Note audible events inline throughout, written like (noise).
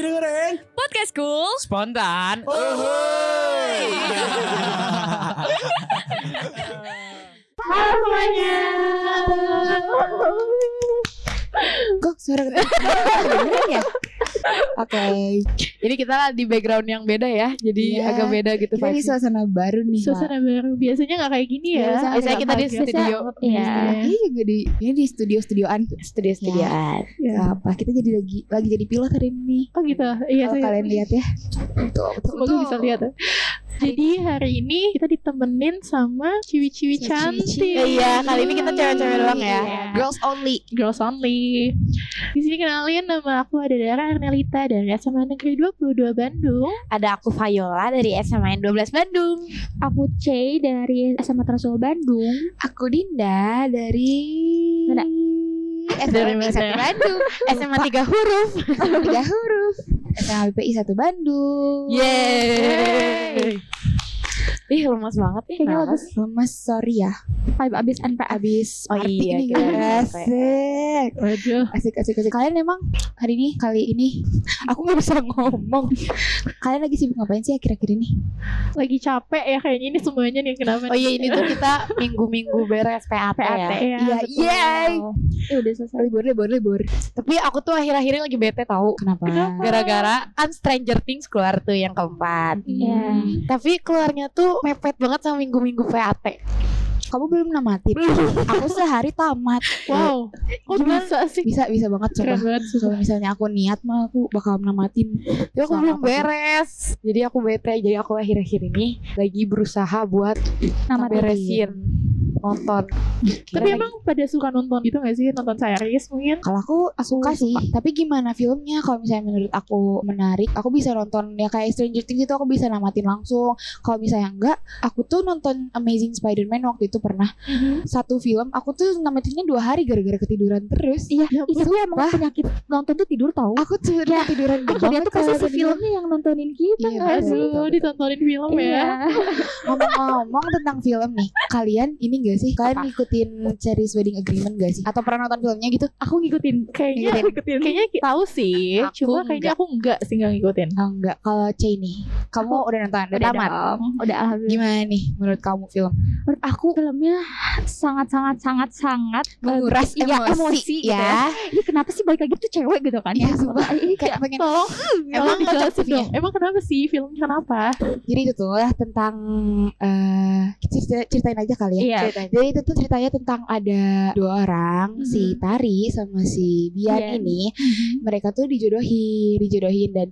lagi dengerin Podcast Cool. Spontan. Kok suara kedengeran ya? Oke, Ini kita di background yang beda ya, jadi Iya. agak beda gitu kita di suasana baru nih. Wak. Suasana baru biasanya nggak kayak gini ya. Biasanya Biasanya agak kita di studio. Iya. Ini juga di ini di studio-studioan. Studio-studioan. Ya. Apa? Kita jadi lagi lagi jadi pilot hari ini. Oh gitu. Iya Kalau kalian lihat ya. Betul, betul, Semoga betul. bisa lihat. ya. Jadi hari ini kita ditemenin sama ciwi-ciwi cantik. Iya, kali ini kita cewek-cewek doang ya. Iya. Girls only. Girls only. Di sini kenalin nama aku ada Dara Arnelita dari SMA Negeri 22 Bandung. Ada aku Viola dari SMA 12 Bandung. Aku C dari SMA Tersul Bandung. Aku Dinda dari Mana? Dari SMA? 1 Bandung. SMA 3 huruf. Tiga huruf. (laughs) SMA BPI 1 Bandung. Yeay. Ih lemas banget ya. Kayaknya abis, Lemes sorry ya. abis NPF. Abis Oh party iya, nih. Asik. Waduh. Asik asik asik. Kalian emang hari ini kali ini aku nggak bisa ngomong. Kalian lagi sibuk ngapain sih akhir-akhir ini? Lagi capek ya kayaknya ini semuanya nih kenapa? Oh iya ini tuh kita minggu-minggu beres PAT, PAT ya. ya. Iya, Ya udah selesai. Libur libur libur. Tapi aku tuh akhir-akhir ini lagi bete tahu. Kenapa? Gara-gara kan Stranger Things keluar tuh yang keempat. Iya. Tapi keluarnya tuh mepet banget sama minggu-minggu PAT. Kamu belum namatin. aku sehari tamat. Wow. Kok Gimana? bisa sih? Bisa bisa banget coba. banget. Kalau misalnya aku niat mah aku bakal namatin. Tapi aku Sama belum beres. Jadi aku bete. Jadi aku akhir-akhir ini lagi berusaha buat Nama beresin nonton. Tapi emang pada suka nonton gitu gak sih? Nonton series mungkin? Kalau aku suka sih, tapi gimana filmnya? Kalau misalnya menurut aku menarik, aku bisa nonton ya kayak Stranger Things itu aku bisa namatin langsung. Kalau misalnya enggak, aku tuh nonton Amazing Spider-Man waktu itu pernah satu film, aku tuh namatinnya dua hari gara-gara ketiduran terus. Iya, Ya itu emang penyakit nonton tuh tidur tahu. Aku tuh Ya, ketiduran Dia banget tuh pasti kalau si filmnya yang nontonin kita Iya, betul. Aduh, ditontonin film ya. Iya. (laughs) Ngomong-ngomong tentang film nih, kalian ini gak sih? Kalian Apa? ngikutin series Wedding Agreement gak sih? Atau pernah nonton filmnya gitu? Aku ngikutin kayaknya Ngikutin. kayaknya ki- tahu sih. Aku Cuma kayaknya aku enggak sih enggak ngikutin. Oh enggak, kalau kamu udah nonton, udah, Udah tamat. dong. Udah alhamdulillah. Gimana nih menurut kamu film? Menurut aku filmnya sangat sangat sangat sangat Menguras emosi, emosi gitu ya. ya. Ini kenapa sih balik lagi tuh cewek gitu kan? Iya, sumpah. Iya, Kayak pengen Tolong, Emang sih ya? Emang kenapa sih filmnya kenapa? Jadi itu tuh lah tentang eh cerita- ceritain aja kali ya. Iya. Ceritain. Jadi itu tuh ceritanya tentang ada dua orang, si Tari sama si Bian Bian. ini, mereka tuh dijodohin, dijodohin dan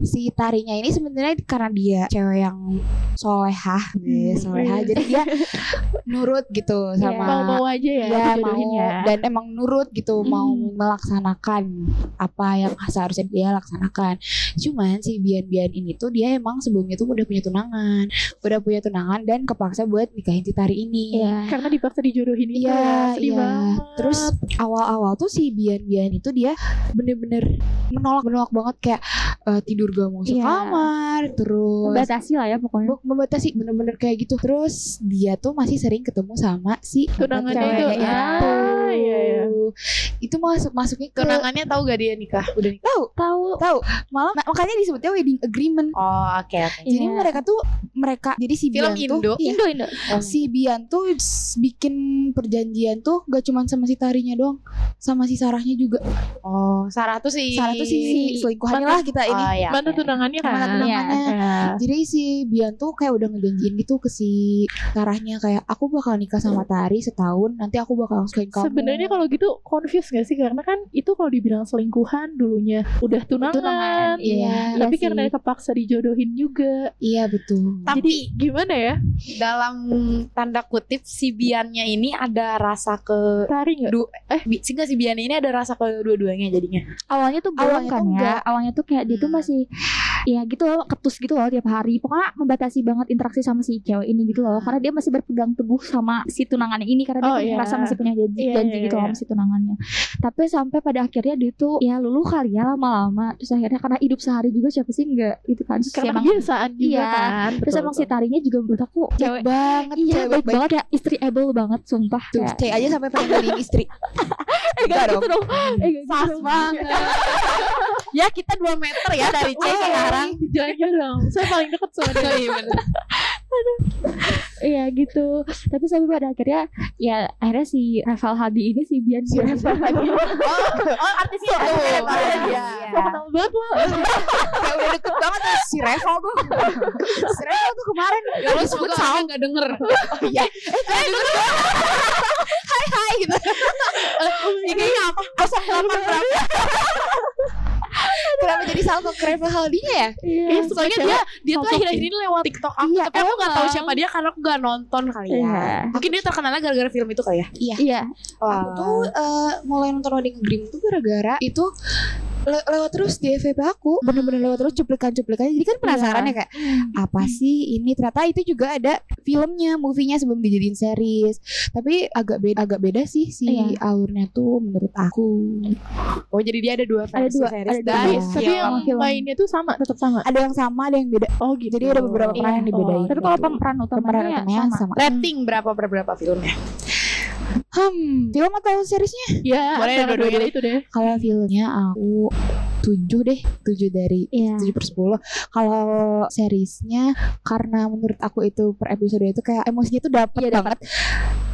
si Tarinya ini sebenarnya karena dia cewek yang solehah, eh, solehah. Iya. Jadi dia (laughs) nurut gitu Iya. sama Mau-mau aja ya, dijodohin mau ya. dan emang nurut gitu mau Hmm. melaksanakan apa yang seharusnya dia laksanakan. Cuman si Bian-Bian ini tuh dia emang sebelumnya tuh udah punya tunangan, udah punya tunangan dan kepaksa buat nikahin si Tari ini. Iya. Karena dipaksa dijodohin itu Iya, ya. Iya. Terus awal-awal tuh si Bian-Bian itu dia bener-bener menolak menolak banget kayak eh, tidur gak mau Iya. sekamar, terus Batasi lah ya pokoknya. Membatasi bener-bener kayak gitu. Terus dia tuh masih sering ketemu sama si Tunangannya ceweknya itu. Ah, iya, iya. Itu masuk masuknya ke Tunangannya tahu gak dia nikah? Udah nikah. tahu Tahu tahu malah ma- makanya disebutnya wedding agreement. Oh, oke oke. Jadi Iya. mereka tuh mereka jadi si Film Bian tuh Indo? iya, Indo Indo. si Bian tuh bikin perjanjian tuh gak cuman sama si Tarinya doang, sama si Sarahnya juga. Oh, Sarah tuh si Sarah tuh si selingkuhannya Mantan- lah kita ini. Oh, iya, Mana oke. tunangannya kan? Mana tunangannya. Iya. Jadi si Bian tuh kayak udah ngejanjiin gitu ke si Sarahnya kayak aku bakal nikah sama Tari setahun, nanti aku bakal nikahin kamu. Sebenarnya kalau gitu confused gak sih karena kan itu kalau dibilang selingkuhan dulunya udah tunangan, Tunangan, iya. tapi Iya karena sih. kepaksa dijodohin juga. Iya betul. Tapi Gimana ya? dalam tanda kutip si Biannya ini ada rasa ke Tari nggak? du eh nggak si Biannya ini ada rasa ke dua-duanya jadinya. Awalnya tuh belum Awalnya kan tuh ya. enggak. Awalnya tuh kayak dia tuh Hmm. masih ya gitu loh ketus gitu loh tiap hari pokoknya membatasi banget interaksi sama si cewek ini gitu loh karena dia masih berpegang teguh sama si tunangannya ini karena dia Oh, tuh iya. merasa masih punya janji, Iya, janji iya, gitu iya. sama si tunangannya tapi sampai pada akhirnya dia tuh ya luluh kali ya lama-lama terus akhirnya karena hidup sehari juga siapa sih enggak gitu kan Terus Karena emang kebiasaan juga Iya. kan. terus Betul, emang si betul. tarinya juga menurut aku Baik cewek banget, iya cewek baik banget ya istri able banget sumpah Tuh, Kayak- C aja sampai pengen jadiin istri. (laughs) eh Enggak gak gitu dong eh gak gitu banget. (laughs) Ya kita 2 meter ya dari C sekarang. Jangan dong. Saya paling deket sama dia. Oh, iya. Iya gitu Tapi sampai pada akhirnya Ya akhirnya si Rafael Hadi ini Si Bian si Rafael Hadi (laughs) Oh, artisnya tuh. Iya. Kok kenal banget lo? Kayak udah deket banget tuh si Reval tuh. si Reval tuh kemarin Ya lu semoga Aga gak denger. Oh iya. Eh, gak denger Hai hai gitu. IG-nya apa? 08 berapa? (laughs) Kenapa jadi Reval Haldinya ya? Iya, Soalnya dia dia tuh akhir-akhir ini lewat TikTok aku, Iya, tapi aku gak tahu siapa dia karena aku gak nonton kali ya. Iya. Mungkin dia terkenalnya gara-gara film itu kali ya. Iya Aku tuh eh, mulai nonton Wedding Dream tuh gara-gara itu le- lewat terus di FVP aku bener-bener lewat terus cuplikan-cuplikannya jadi kan penasaran ya kayak apa sih ini ternyata itu juga ada filmnya movie-nya sebelum dijadiin series tapi agak beda agak beda sih si Iya. alurnya tuh menurut aku Oh, jadi dia ada dua Ada versi dua, series ada dua. dan Iya. Tapi yang film. mainnya tuh sama, tetap sama. ada yang sama ada yang beda Oh gitu. jadi ada beberapa peran yang Iya. dibedain Oh, Tapi kalau gitu. pemeran pemeran utamanya utamanya sama, sama Rating berapa per berapa filmnya? Hmm. Film atau seriesnya? Ya, Boleh dua-duanya. dua-duanya itu deh. kalau filmnya aku tujuh deh. Tujuh dari Iya. 7 per 10 Kalau seriesnya Karena menurut aku itu per episode itu kayak emosinya tuh dapet Iya, banget.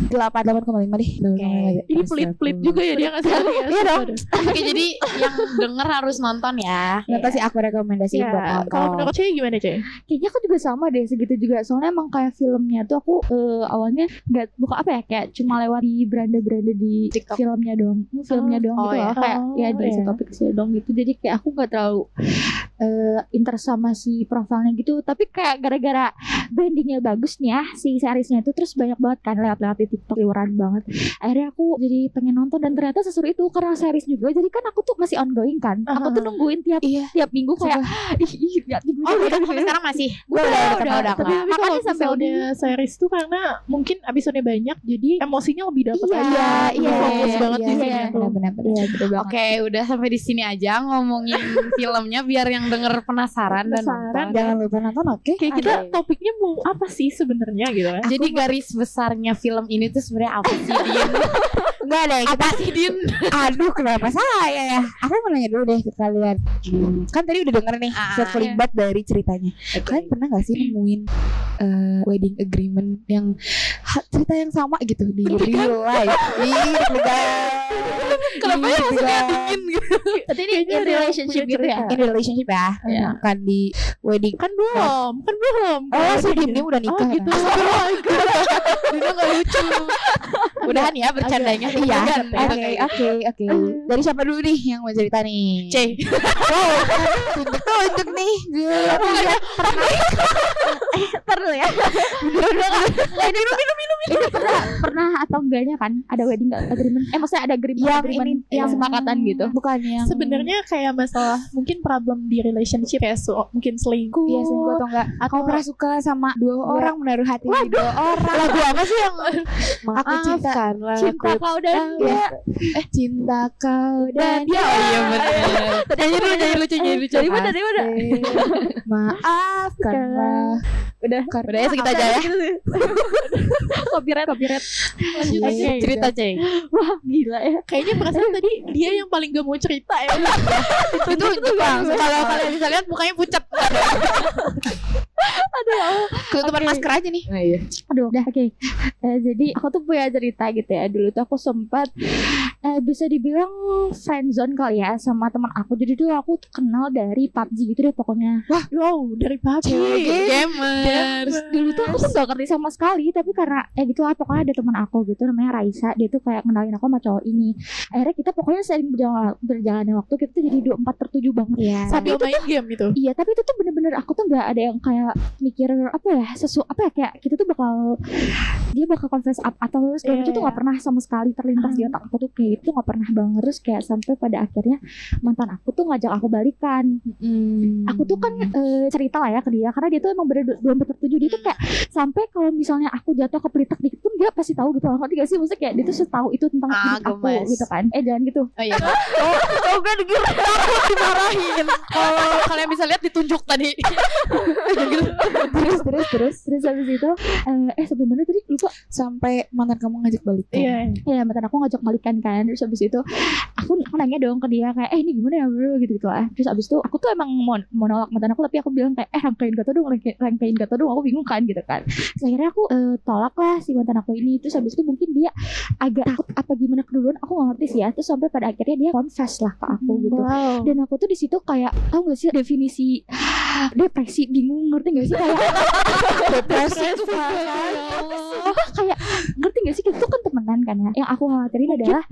8 8,5 deh. 8,5 Ini pelit-pelit juga ya dia ngasih tahu ya. Iya dong. Oke, jadi yang denger harus nonton ya. Kenapa sih aku rekomendasiin Iya, buat nonton. Kalau menurut Cey gimana Cey? Kayaknya aku juga sama deh segitu juga. Soalnya emang kayak filmnya tuh aku eh, awalnya nggak buka apa ya? Kayak cuma lewat di beranda-beranda di TikTok. filmnya doang filmnya doang oh gitu ya. loh kayak Oh, ya diisi iya. topik sih doang gitu jadi kayak aku nggak terlalu eh interest sama si profilnya gitu tapi kayak gara-gara brandingnya bagus nih ya si seriesnya itu terus banyak banget kan lewat-lewat di TikTok liuran banget akhirnya aku jadi pengen nonton dan ternyata seseru itu karena series juga jadi kan aku tuh masih ongoing kan aku tuh nungguin tiap Iya tiap minggu kayak (laughs) ih ih, tiap minggu Oh, udah gitu sampai ya. sekarang masih. Udah udah udah, udah udah Tapi, kelar. tapi Makanya sampai misalnya series tuh karena mungkin episodenya banyak jadi emosinya lebih dapat Iya, aja. iya, fokus iya, banget iya, di iya. sini Iya, betul banget. Oke, udah sampai di sini aja ngomongin (laughs) filmnya biar yang denger penasaran dan Penasaran. nonton. Jangan lupa nonton oke Kayak kita Oke. topiknya mau apa sih sebenarnya gitu kan? Jadi garis besarnya film ini tuh sebenarnya apa sih? (laughs) Enggak deh kita Apa sih Din? (laughs) Aduh kenapa saya ya Aku mau nanya dulu deh ke kalian Hmm, Kan tadi udah denger nih Ah, Sekelibat dari ceritanya Kalian pernah gak sih nemuin eh, Wedding agreement Yang ha- cerita yang sama gitu Di real life Ih deg-degan. (laughs) Kenapa ya maksudnya dingin gitu? Berarti ini in relationship gitu ya? In relationship ya Iya. Kan di wedding Kan belum, kan belum. Oh si Dim udah nikah Oh gitu. ya? Dino gak lucu. Udahan ya bercandanya. Iya. Udahan. Oke oke oke. Dari siapa dulu nih yang mau cerita nih. C. Oh Tunjuk-tunjuk nih Gue Perlu ya? ini ini pernah pernah atau enggaknya kan ada wedding agreement? Eh maksudnya ada agreement Yang agreement ini yang yang- sepakatan gitu? Bukan yang Sebenarnya kayak masalah mungkin problem di relationship kayak so, mungkin selingkuh. Iya selingkuh atau enggak. Kau pernah suka sama dua orang Menaruh hati di dua orang? Lagu apa sih yang Aku cinta. Cinta aku. kau dan dia. Eh cinta kau dan Oh iya benar. Nyanyi dulu, nyanyi lucu, nyanyi lucu. Dari mana? Dari mana? Maafkanlah Udah. Karena Udah ya segitu aja ya. Copyright, copyright. Lanjut aja. cerita C. Wah gila ya. Kayaknya perasaan tadi dia yang paling gak mau cerita ya. Itu Jepang. Kalau kalian bisa lihat mukanya pucat. (laughs) Ketutupan masker aja nih Oh iya. Aduh, udah oke. Eh, jadi aku tuh punya cerita gitu ya. Dulu tuh aku sempat eh, bisa dibilang friendzone kali ya sama teman aku. Jadi dulu aku tuh kenal dari PUBG gitu deh pokoknya. Wow, dari PUBG. Gamers. Dulu tuh aku tuh gak ngerti sama sekali, tapi karena ya gitu lah pokoknya ada teman aku gitu namanya Raisa. Dia tuh kayak kenalin aku sama cowok ini. Akhirnya kita pokoknya sering berjalan berjalannya waktu kita tuh jadi 24 per 7 banget. Iya Sambil main game itu. Iya, tapi itu tuh bener-bener aku tuh nggak ada yang kayak mikir apa ya sesu apa ya kayak kita tuh bakal dia bakal confess up atau segala Iya, macam tuh nggak iya. pernah sama sekali terlintas di otak aku tuh kayak itu nggak pernah banget terus kayak sampai pada akhirnya mantan aku tuh ngajak aku balikan. Aku tuh kan eh, cerita lah ya ke dia karena dia tuh emang bener belum tertuju dia tuh kayak sampai kalau misalnya aku jatuh ke pelitak dikit pun dia pasti tahu gitu loh. Ngerti gak sih maksudnya kayak dia tuh setahu itu tentang Ah, aku gitu kan. Eh jangan gitu. Oh iya. Oh, oh kan gitu. Takut dimarahin. Kalau kalian bisa lihat ditunjuk tadi. (laughs) terus terus terus terus habis itu eh, eh sampai mana tadi? Lupa. Sampai mantan kamu ngajak balik. Iya. ya mantan aku ngajak balikan kan. Terus habis itu aku, aku nanya dong ke dia kayak eh ini gimana ya? Bro gitu gitu lah. Terus habis itu aku tuh emang mau, mau nolak mantan aku tapi aku bilang kayak eh rangkain kata dong rangkain, rangkain kata dong. Aku bingung kan gitu kan. Terus akhirnya aku eh, tolak lah si mantan aku ini. Terus habis itu mungkin dia agak takut apa gimana keduluan aku gak ngerti sih ya. Terus sampai pada akhirnya dia confess lah ke aku gitu. Wow. dan aku tuh di situ kayak tahu gak sih definisi depresi bingung ngerti gak sih kayak (laughs) Depresi Sumpah kayak ngerti gak sih kita tuh kan temenan kan ya yang aku khawatirin adalah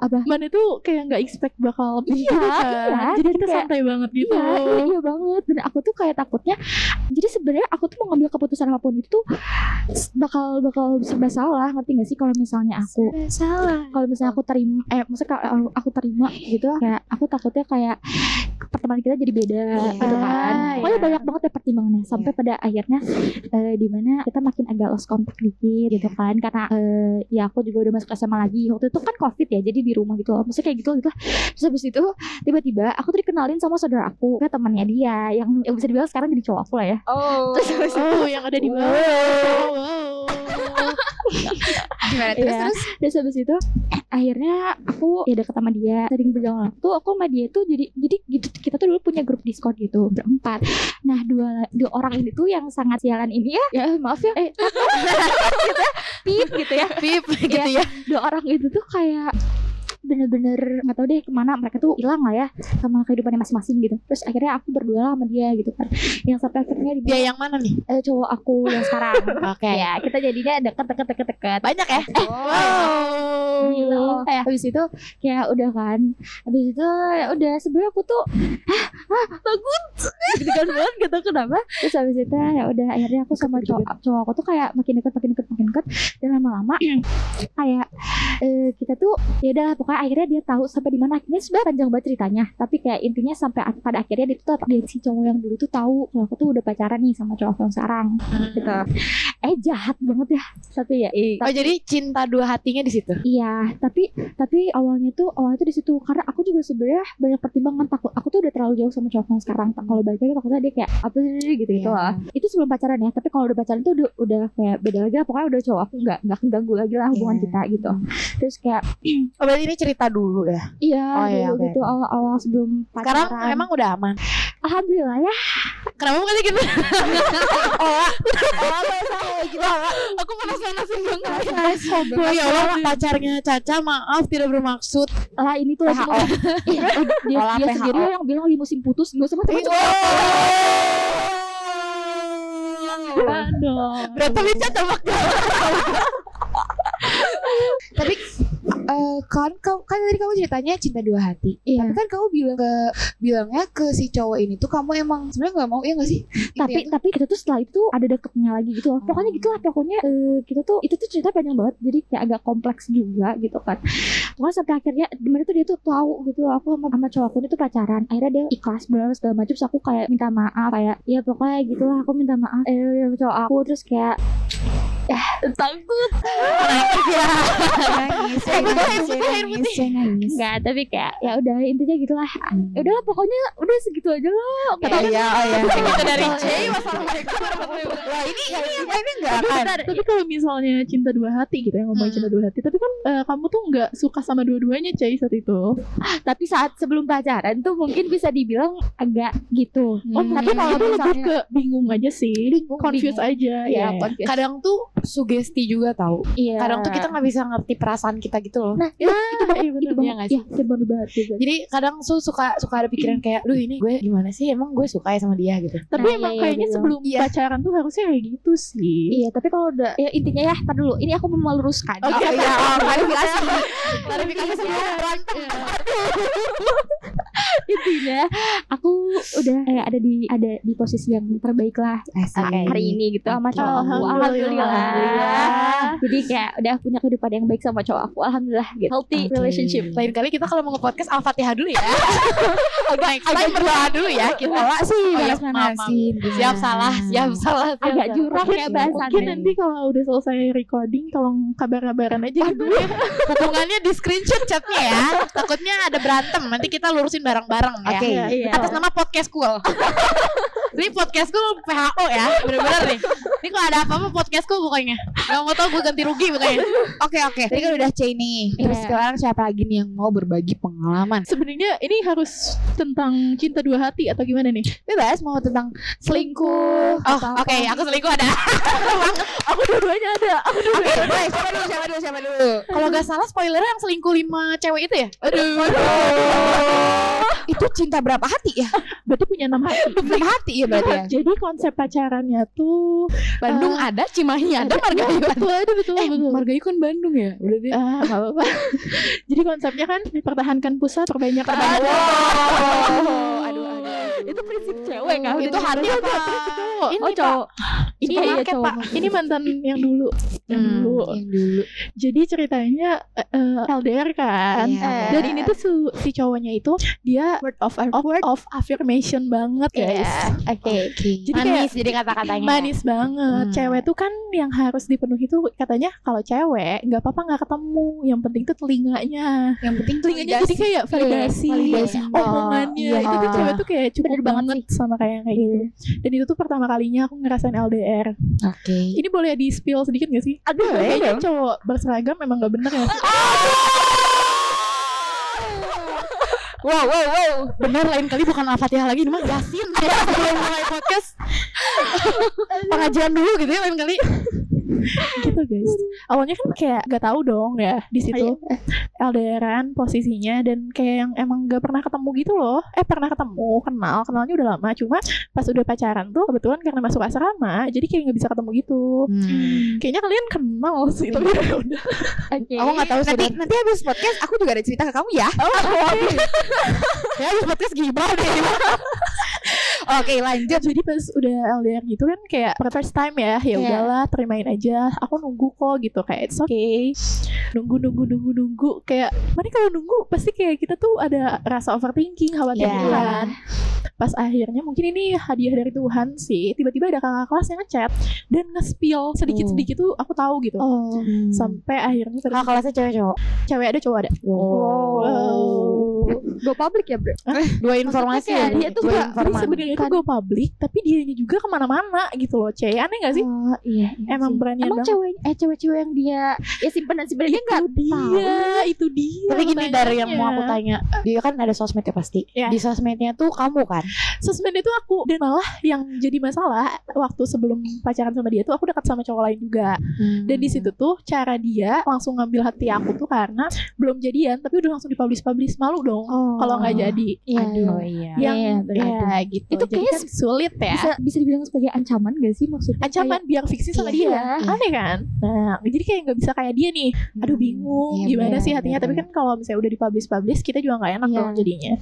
apa Mana tuh kayak nggak expect bakal Iya, gitu kan. iya. Jadi kita Kayak- santai banget gitu. Iya, iya, iya banget. Dan aku tuh kayak takutnya. Jadi sebenarnya aku tuh mau ngambil keputusan apa pun itu tuh bakal bakal serba salah. Ngerti gak sih kalau misalnya aku salah. kalau misalnya aku terima eh maksudnya kalau aku terima gitu kayak aku takutnya kayak pertemanan kita jadi beda Iya. gitu kan. Pokoknya iya. banyak banget ya pertimbangannya sampai pada akhirnya eh, di mana kita makin agak lost contact dikit gitu kan karena eh, ya aku juga udah masuk SMA lagi. Waktu itu kan Covid ya jadi di rumah gitu loh. Maksudnya kayak gitu gitu lah. Terus habis itu tiba-tiba aku tuh dikenalin sama saudara aku kayak temannya dia yang, yang bisa dibilang sekarang jadi cowok aku lah ya. Oh. Terus habis itu Oh, yang ada di bawah. Wow. wow. Gimana terus Iya. terus? Terus habis itu akhirnya aku ya deket sama dia sering berjalan waktu aku sama dia tuh jadi jadi gitu kita tuh dulu punya grup Discord gitu berempat. Nah dua dua orang ini tuh yang sangat sialan ini ya ya maaf ya eh (laughs) gitu ya pip gitu ya Pip gitu ya. dua orang itu tuh kayak bener-bener nggak tahu deh ke mana mereka tuh hilang lah ya sama kehidupannya masing-masing gitu terus akhirnya aku berdua lah sama dia gitu kan yang sampai akhirnya di Dia yang mana nih? eh, cowok aku yang sekarang (laughs) Oke. ya kita jadinya deket deket deket deket Banyak ya? Wow. Gila. Eh, habis itu kayak udah kan. Habis itu ya udah sebenarnya aku tuh ah, ah takut. gitu kan banget gitu kenapa? Terus habis itu ya udah akhirnya aku sama cowok cowok aku tuh kayak makin deket makin deket makin deket dan lama-lama (clears throat) kayak eh, kita tuh ya udah pokoknya akhirnya dia tahu sampai di mana. Ini sebenarnya panjang banget ceritanya. Tapi kayak intinya sampai pada akhirnya dia tuh dia si cowok yang dulu tuh tahu kalau aku tuh udah pacaran nih sama cowok yang sekarang. Gitu eh jahat banget ya tapi ya Oh jadi cinta dua hatinya di situ. Iya, tapi tapi awalnya tuh awalnya tuh di situ karena aku juga sebenarnya banyak pertimbangan takut aku tuh udah terlalu jauh sama cowok yang sekarang. Tak kalau balik lagi takutnya dia kayak apa sih gitu gitu Iya. lah. Itu sebelum pacaran ya, tapi kalau udah pacaran tuh udah, udah kayak beda lagi lah. Pokoknya udah cowok aku nggak nggak keganggu lagi lah hubungan Iya. kita gitu. Terus kayak Oh berarti ini cerita dulu ya. iya Oh, iya, dulu oke. gitu awal-awal sebelum pacaran. Sekarang emang udah aman. Alhamdulillah ya. Kenapa bukan (laughs) gitu? oh, Aku panas-panasin banget. Oh ya Allah, pacarnya Caca maaf tidak bermaksud. Lah ini tuh PHO. Dia, dia sendiri yang bilang lagi musim putus usah macam-macam. Jangan dong. Berarti bisa tebak (laughs) Tapi eh, kan kamu kan tadi kamu ceritanya cinta dua hati. Iya. Tapi kan kamu bilang ke bilangnya ke si cowok ini tuh kamu emang sebenarnya nggak mau ya nggak sih? (laughs) tapi tapi kita tuh setelah itu ada deketnya lagi gitu loh. Pokoknya gitu lah pokoknya eh, kita tuh itu tuh cerita panjang banget. Jadi kayak agak kompleks juga gitu kan. Pokoknya sampai akhirnya di mana tuh dia tuh tahu gitu loh, aku sama, sama cowok aku ini tuh pacaran. Akhirnya dia ikhlas benar segala macam. Terus aku kayak minta maaf kayak ya pokoknya gitulah aku minta maaf eh cowok aku. Terus kayak ya takut nangis, saya nangis, saya nangis, saya nangis. enggak tapi kayak ya udah intinya gitulah ya udahlah pokoknya udah segitu aja lah Oh iya, oh iya. Segitu dari Iya. C, wassalamualaikum warahmatullahi wabarakatuh. Wah ini ini ini enggak Tapi, akan. tapi kalau misalnya cinta dua hati gitu ya ngomongin Hmm. cinta dua hati, tapi kan eh, kamu tuh nggak suka sama dua-duanya Cai saat itu. tapi saat sebelum pacaran tuh mungkin bisa dibilang agak gitu Hmm. Oh, tapi kalau itu lebih misalnya- ke bingung aja sih, confused aja. Iya, ya. Kadang tuh sugesti juga tahu. Iya. Kadang tuh kita nggak bisa ngerti perasaan kita gitu loh. Nah, itu, itu banget, iya itu banget. Iya? Iya, itu bener banget gitu. Jadi kadang tuh suka suka ada pikiran kayak, duh ini gue gimana sih? Emang gue suka ya sama dia gitu. Tapi Nah, emang iya, iya, kayaknya gitu. sebelum Iya. pacaran tuh harusnya kayak gitu sih. Iya, tapi kalau udah ya intinya ya, tar dulu. Ini aku mau meluruskan. Oke, Oh, iya, oh, (laughs) klarifikasi. Klarifikasi sebelum berantem. (laughs) intinya aku udah eh, ada di ada di posisi yang terbaik lah Asik. hari ini gitu sama cowok aku. Alhamdulillah. Alhamdulillah. Jadi kayak udah punya kehidupan yang baik sama cowok aku. Alhamdulillah gitu. Healthy Oke. relationship. Lain kali kita kalau mau nge-podcast Al-Fatihah dulu ya. (laughs) agak agak berdoa dulu ya kita. sih Oh, balas maaf, maaf. manasin. Siap salah, siap salah. siap Agak jurang ya Mungkin bahasannya. nanti kalau udah selesai recording, tolong kabar-kabaran aja gitu ya. Hubungannya di screenshot chatnya ya. Takutnya ada berantem. Nanti kita lurusin bareng-bareng ya. Oke. Iya. Atas nama podcast cool. (laughs) Ini podcastku PHO ya, bener-bener nih. Ini kalau ada apa-apa podcastku pokoknya. Gak mau tau gue ganti rugi pokoknya. Oke oke. Tadi kan udah C nih. Terus Iya. sekarang siapa lagi nih yang mau berbagi pengalaman? Sebenarnya ini harus tentang cinta dua hati atau gimana nih? Bebas mau tentang selingkuh. Oh, oke, aku selingkuh ada. (laughs) Aku dua-duanya ada. Aku Oke, boleh. Siapa dulu? Siapa dulu? Siapa dulu? Kalau gak salah spoilernya yang selingkuh lima cewek itu ya? Aduh. Itu cinta berapa hati ya? berarti punya enam hati. Berapa hati ya berarti ya? Jadi konsep pacarannya tuh Bandung ada, Cimahi ada, Margahayu ada. betul ada betul Eh, betul. Margahayu kan Bandung ya? Udah deh. Ah, apa-apa. (laughs) Jadi konsepnya kan pertahankan pusat, perbanyak Aduh, aduh, aduh. Itu prinsip cewek kan? Itu harus apa? Ini oh cowok. Ini iya cowok. Ini mantan yang dulu. Yang Hmm, dulu. yang dulu. Jadi ceritanya eh, eh, LDR kan. Iya. Dan ini tuh su- si cowoknya itu dia word of word of affirmation banget guys. Oke. Oke. Jadi kayak Manis jadi kata-katanya. manis banget. Hmm. Cewek tuh kan yang harus dipenuhi tuh katanya kalau cewek nggak apa-apa nggak ketemu. Yang penting tuh telinganya. Yang penting Telinganya jadi kayak validasi, validasi. (laughs) omongannya. Oh, iya, itu tuh iya. cewek tuh kayak cukup Bener banget banget sama kayak kayak gitu. Dan itu tuh pertama kalinya aku ngerasain LDR. Oke. Ini boleh di spill sedikit gak sih? Aduh, Kayaknya cowok berseragam memang gak bener ya. Wow, wow, wow. Bener lain kali bukan Al-Fatihah lagi, ini mah Yasin. Sebelum (laughs) mulai podcast. Pengajian dulu gitu ya lain kali. Gitu guys. Awalnya kan kayak gak tahu dong ya di situ LDRan posisinya dan kayak yang emang gak pernah ketemu gitu loh. Eh pernah ketemu, kenal, kenalnya udah lama. Cuma pas udah pacaran tuh kebetulan karena masuk asrama, jadi kayak nggak bisa ketemu gitu. Hmm. Kayaknya kalian kenal sih, tapi (laughs) ya udah. Oke. Aku nggak tahu sih. Nanti nanti habis podcast aku juga ada cerita ke kamu ya. Ya habis podcast gibah (laughs) deh. Oke, lanjut. Jadi pas udah LDR gitu kan kayak for first time ya, ya Iya. udahlah terimain aja. Aku nunggu kok gitu kayak it's okay. Nunggu nunggu nunggu nunggu kayak mana kalau nunggu pasti kayak kita tuh ada rasa overthinking, khawatir Iya. gitu kan. Pas akhirnya mungkin ini hadiah dari Tuhan sih. Tiba-tiba ada kakak kelas yang ngechat dan nge-spill sedikit-sedikit tuh aku tahu gitu. Oh. Sampai akhirnya Kakak kelasnya cewek cowok. cewek ada cowok ada. Wow. Go public ya, Bro? Dua informasi ya. dia tuh dua nggak- Sebenarnya itu gue publik, tapi dianya juga ke mana-mana gitu loh. Cewek aneh gak sih? Oh, iya, iya Emang sih. beranian Emang banget. cewek eh cewek-cewek yang dia ya simpen dan simpen dia nggak itu dia, itu dia. Tapi gini dari yang mau aku tanya, dia kan ada sosmed ya pasti. Iya. Di sosmednya tuh kamu kan. Sosmed itu aku dan malah yang jadi masalah waktu sebelum pacaran sama dia tuh aku dekat sama cowok lain juga. Dan di situ tuh cara dia langsung ngambil hati aku tuh karena belum jadian tapi udah langsung dipublish-publish malu dong Oh. kalau nggak jadi. Iya. Aduh iya. Yang Iya, benar. ya gitu. Itu Jadi kayaknya kan sulit ya. bisa bisa dibilang sebagai ancaman gak sih maksudnya? Ancaman biar fiksi sama Iya. dia. Aneh kan? Nah, jadi kayak nggak bisa kayak dia nih. Aduh bingung Iya, gimana benar, sih hatinya. Tapi kan kalau misalnya udah dipublish-publish kita juga nggak enak Iya. dong jadinya.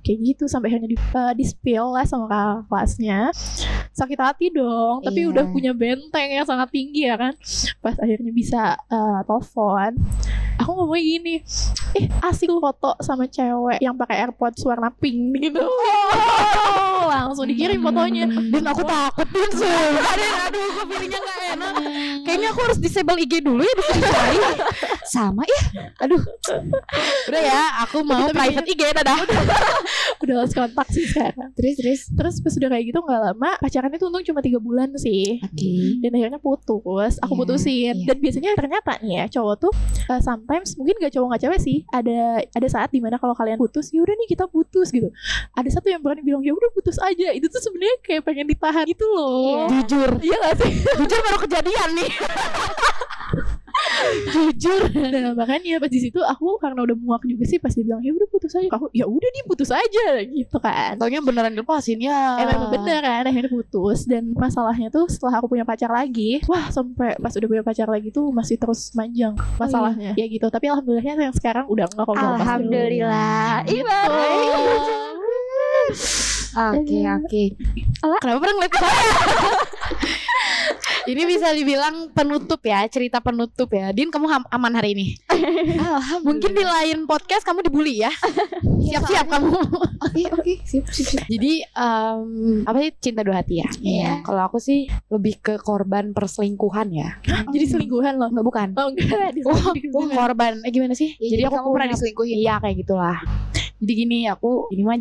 Kayak gitu sampai akhirnya di, uh, di spill lah sama kakak kelasnya. Sakit hati dong. Tapi Iya. udah punya benteng yang sangat tinggi ya kan. Pas akhirnya bisa uh, telepon. Aku ngomongnya gini, eh asik lu foto sama cewek yang pakai AirPods warna pink gitu. Oh, langsung dikirim fotonya. Dan aku takutin sumpah (laughs) deh. Aduh, kok feelingnya gak enak. Kayaknya aku harus disable IG dulu ya bisa dicari. Sama ya. Aduh. Udah ya, aku mau Tapi private IG dadah. (laughs) Udah lost kontak sih sekarang. Terus terus. Terus pas udah kayak gitu nggak lama pacarannya tuh untung cuma tiga bulan sih. Oke. Dan akhirnya putus, aku Iya, putusin. iya. Dan biasanya ternyata nih ya cowok tuh uh, sometimes mungkin gak cowok gak cewek sih. Ada ada saat di mana kalau kalian putus, ya udah nih kita putus gitu. Ada satu yang berani bilang ya udah putus aja. Itu tuh sebenarnya kayak pengen ditahan gitu loh. Jujur. Iya gak sih? (laughs) Jujur baru kejadian nih. (laughs) Jujur. Dan makanya pas di situ aku karena udah muak juga sih pas dia bilang ya udah putus aja. Aku ya udah nih putus aja gitu kan. Taunya beneran dilepasin ya. Emang bener kan akhirnya putus dan masalahnya tuh setelah aku punya pacar lagi wah sampai pas udah punya pacar lagi tuh masih terus panjang masalahnya ya gitu tapi alhamdulillahnya yang sekarang udah enggak kok. Alhamdulillah. gitu (laughs) Oke oke. Kenapa pernah ngeliat saya? Ini bisa dibilang penutup ya, cerita penutup ya. Din, kamu aman hari ini? Mungkin di lain podcast kamu dibully ya. Siap-siap kamu. Oke oke. Sip sip sip. Jadi em, apa sih cinta dua hati ya? Iya. Kalau aku sih lebih ke korban perselingkuhan ya. jadi selingkuhan loh Enggak bukan. oh enggak Oh, oh, korban. Eh gimana sih? Ya, jadi aku kamu pernah diselingkuhin. Iya kayak gitulah. Jadi gini aku ini mah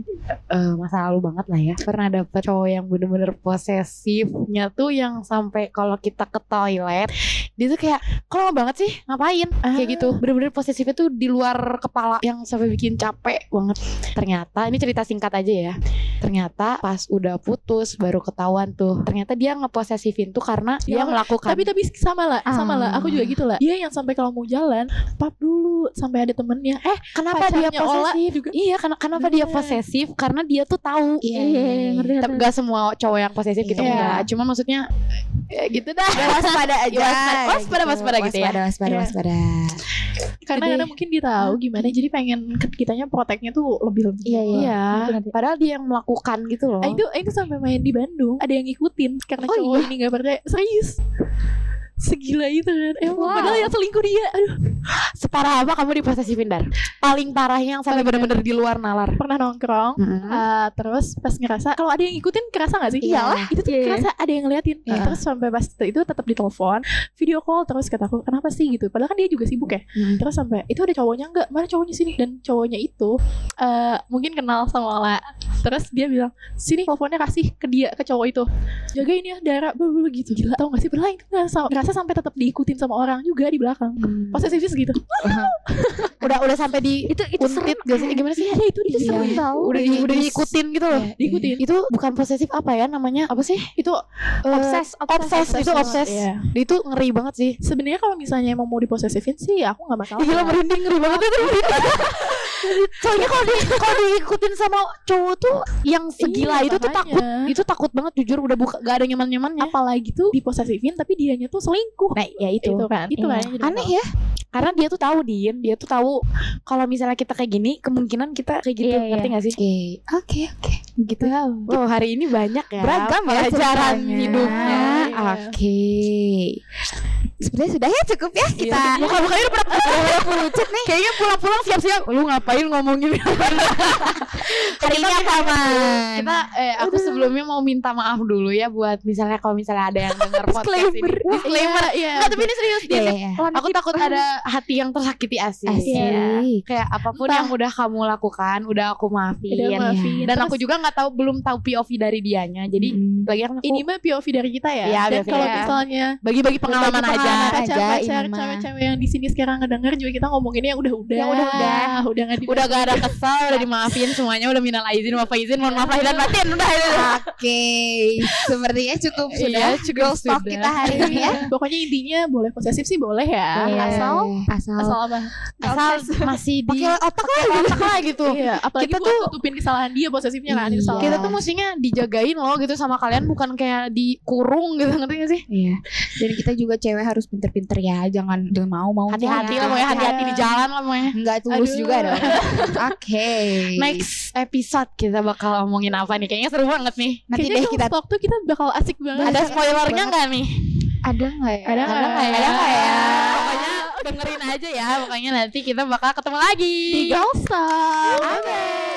eh, masa lalu banget lah ya. Pernah dapet cowok yang bener-bener posesifnya tuh yang sampai kalau kita ke toilet dia tuh kayak kok lama banget sih? Ngapain? Kayak gitu. Bener-bener posesifnya tuh di luar kepala yang sampai bikin capek banget. Ternyata ini cerita singkat aja ya. Ternyata pas udah putus baru ketahuan tuh ternyata dia ngeposesifin tuh karena dia Ya, melakukan tapi tapi sama lah sama lah. Aku juga gitu lah. Dia yang sampai kalau mau jalan pap dulu sampai ada temennya. Eh kenapa dia posesif? juga. Iya karena kenapa dia Bener. posesif? Karena dia tuh tahu. Iya, ngerti, tapi gak semua cowok yang posesif gitu Iya. enggak cuma maksudnya ya gitu dah. Waspada (laughs) aja. Waspada- waspada, waspada gitu ya. waspada waspada Iya. waspada karena Jadi- karena mungkin dia tahu gimana jadi pengen kitanya proteknya tuh lebih lebih Iya, iya. Iya, ngerti. padahal dia yang melakukan gitu loh. Ah, itu itu sampai main di Bandung ada yang ngikutin karena Oh, cowok ini nggak percaya serius segila itu kan emang Wow. padahal yang selingkuh dia aduh Separah apa kamu diposesifin dar? Paling parahnya yang sampai bener-bener di luar nalar. pernah nongkrong Uh, terus pas ngerasa kalau ada yang ngikutin kerasa gak sih? Iyalah. Itu tuh Iya. kerasa ada yang ngeliatin. Iya. Terus sampai pas itu tetap ditelepon, video call terus kataku kenapa sih gitu. Padahal kan dia juga sibuk ya. Hmm. Terus sampai itu ada cowoknya enggak? Mana cowoknya sini? Dan cowoknya itu uh, mungkin kenal sama Ola. Terus dia bilang sini teleponnya kasih ke dia ke cowok itu. Jagain ya darah bla gitu. Gila tau gak sih? Padahal itu ngerasa, ngerasa sampai tetap diikutin sama orang juga di belakang. Hmm. Posesifis gitu. Udah udah sampai di itu itu untit gak sih? Gimana sih? Iya itu itu dia. serem tau Udah di, udah diikutin gitu loh. Iya, Diikutin. Itu bukan posesif apa ya namanya? Apa sih? Itu Eh, obses obses itu obses. iya. Itu ngeri banget sih. Sebenarnya kalau misalnya emang mau diposesifin sih aku nggak masalah. Gila merinding ngeri banget itu merinding. Soalnya kalau di, kalau diikutin sama cowok tuh yang segila Iya, itu tuh makanya. takut. Itu takut banget jujur udah buka gak ada nyaman-nyamannya. apalagi tuh diposesifin tapi dianya tuh selingkuh. Nah, ya itu. itu kan. Itu Iya. kan yang jadi Aneh ya karena dia tuh tahu Din dia tuh tahu kalau misalnya kita kayak gini kemungkinan kita kayak gitu. Iya, iya. ngerti gak sih? Oke, oke, oke. gitu. Wow. Hari ini banyak ya. Beragam ya pelajaran hidupnya. Iya. Oke. Sepertinya sudah ya cukup ya kita. bukan bukannya udah pernah pucat nih. Kayaknya pulang-pulang siap-siap. Lu ngapain ngomongin? Hari ini apa, kita eh aku sebelumnya mau minta maaf dulu ya buat misalnya kalau misalnya ada yang dengar podcast ini. Disclaimer. Iya. Nggak, tapi ini serius. Iya, iya. aku takut ada hati yang tersakiti asik Asik. Iya. kayak apa pun Entah. yang udah kamu lakukan udah aku maafin Udah maafin. dan Terus aku juga nggak tahu belum tahu POV dari dianya jadi Mm. lagi aku ini mah POV dari kita ya. Iya, Dan POV kalau ya. misalnya bagi-bagi pengalaman bagi aja pengalaman aja, pacar-pacar, ini mah. cewek-cewek yang di sini sekarang ngedenger juga kita ngomonginnya yang udah-udah. Yang udah-udah. udah nggak udah gak ada kesal udah dimaafin semuanya udah minal aizin maaf izin mohon maaf lahir dan batin udah Oke, sepertinya cukup sudah. Iya, cukup Girls Talk sudah. kita hari ini ya. (laughs) Pokoknya intinya boleh posesif sih boleh ya. Iya. Asal asal asal apa? asal masih di pakai otak lah pakai otak lah gitu Iya, apalagi Kita buat tuh- tutupin kesalahan dia posesifnya kan Iya. kita tuh mestinya dijagain loh gitu sama kalian bukan kayak dikurung gitu ngerti gak sih Iya. Dan kita juga cewek harus pinter-pinter ya, jangan jangan mau mau hati-hati lah pokoknya hati-hati di jalan lah pokoknya Enggak tulus Aduh. juga dong. Oke. next episode kita bakal ngomongin apa nih kayaknya seru banget nih Nanti Kayaknya deh kita tuh kita bakal asik banget. ada spoilernya nggak nih ada nggak ya? Ada nggak? nggak Ada nggak ya? pokoknya dengerin aja ya pokoknya nanti kita bakal ketemu lagi Di Talk. Amin.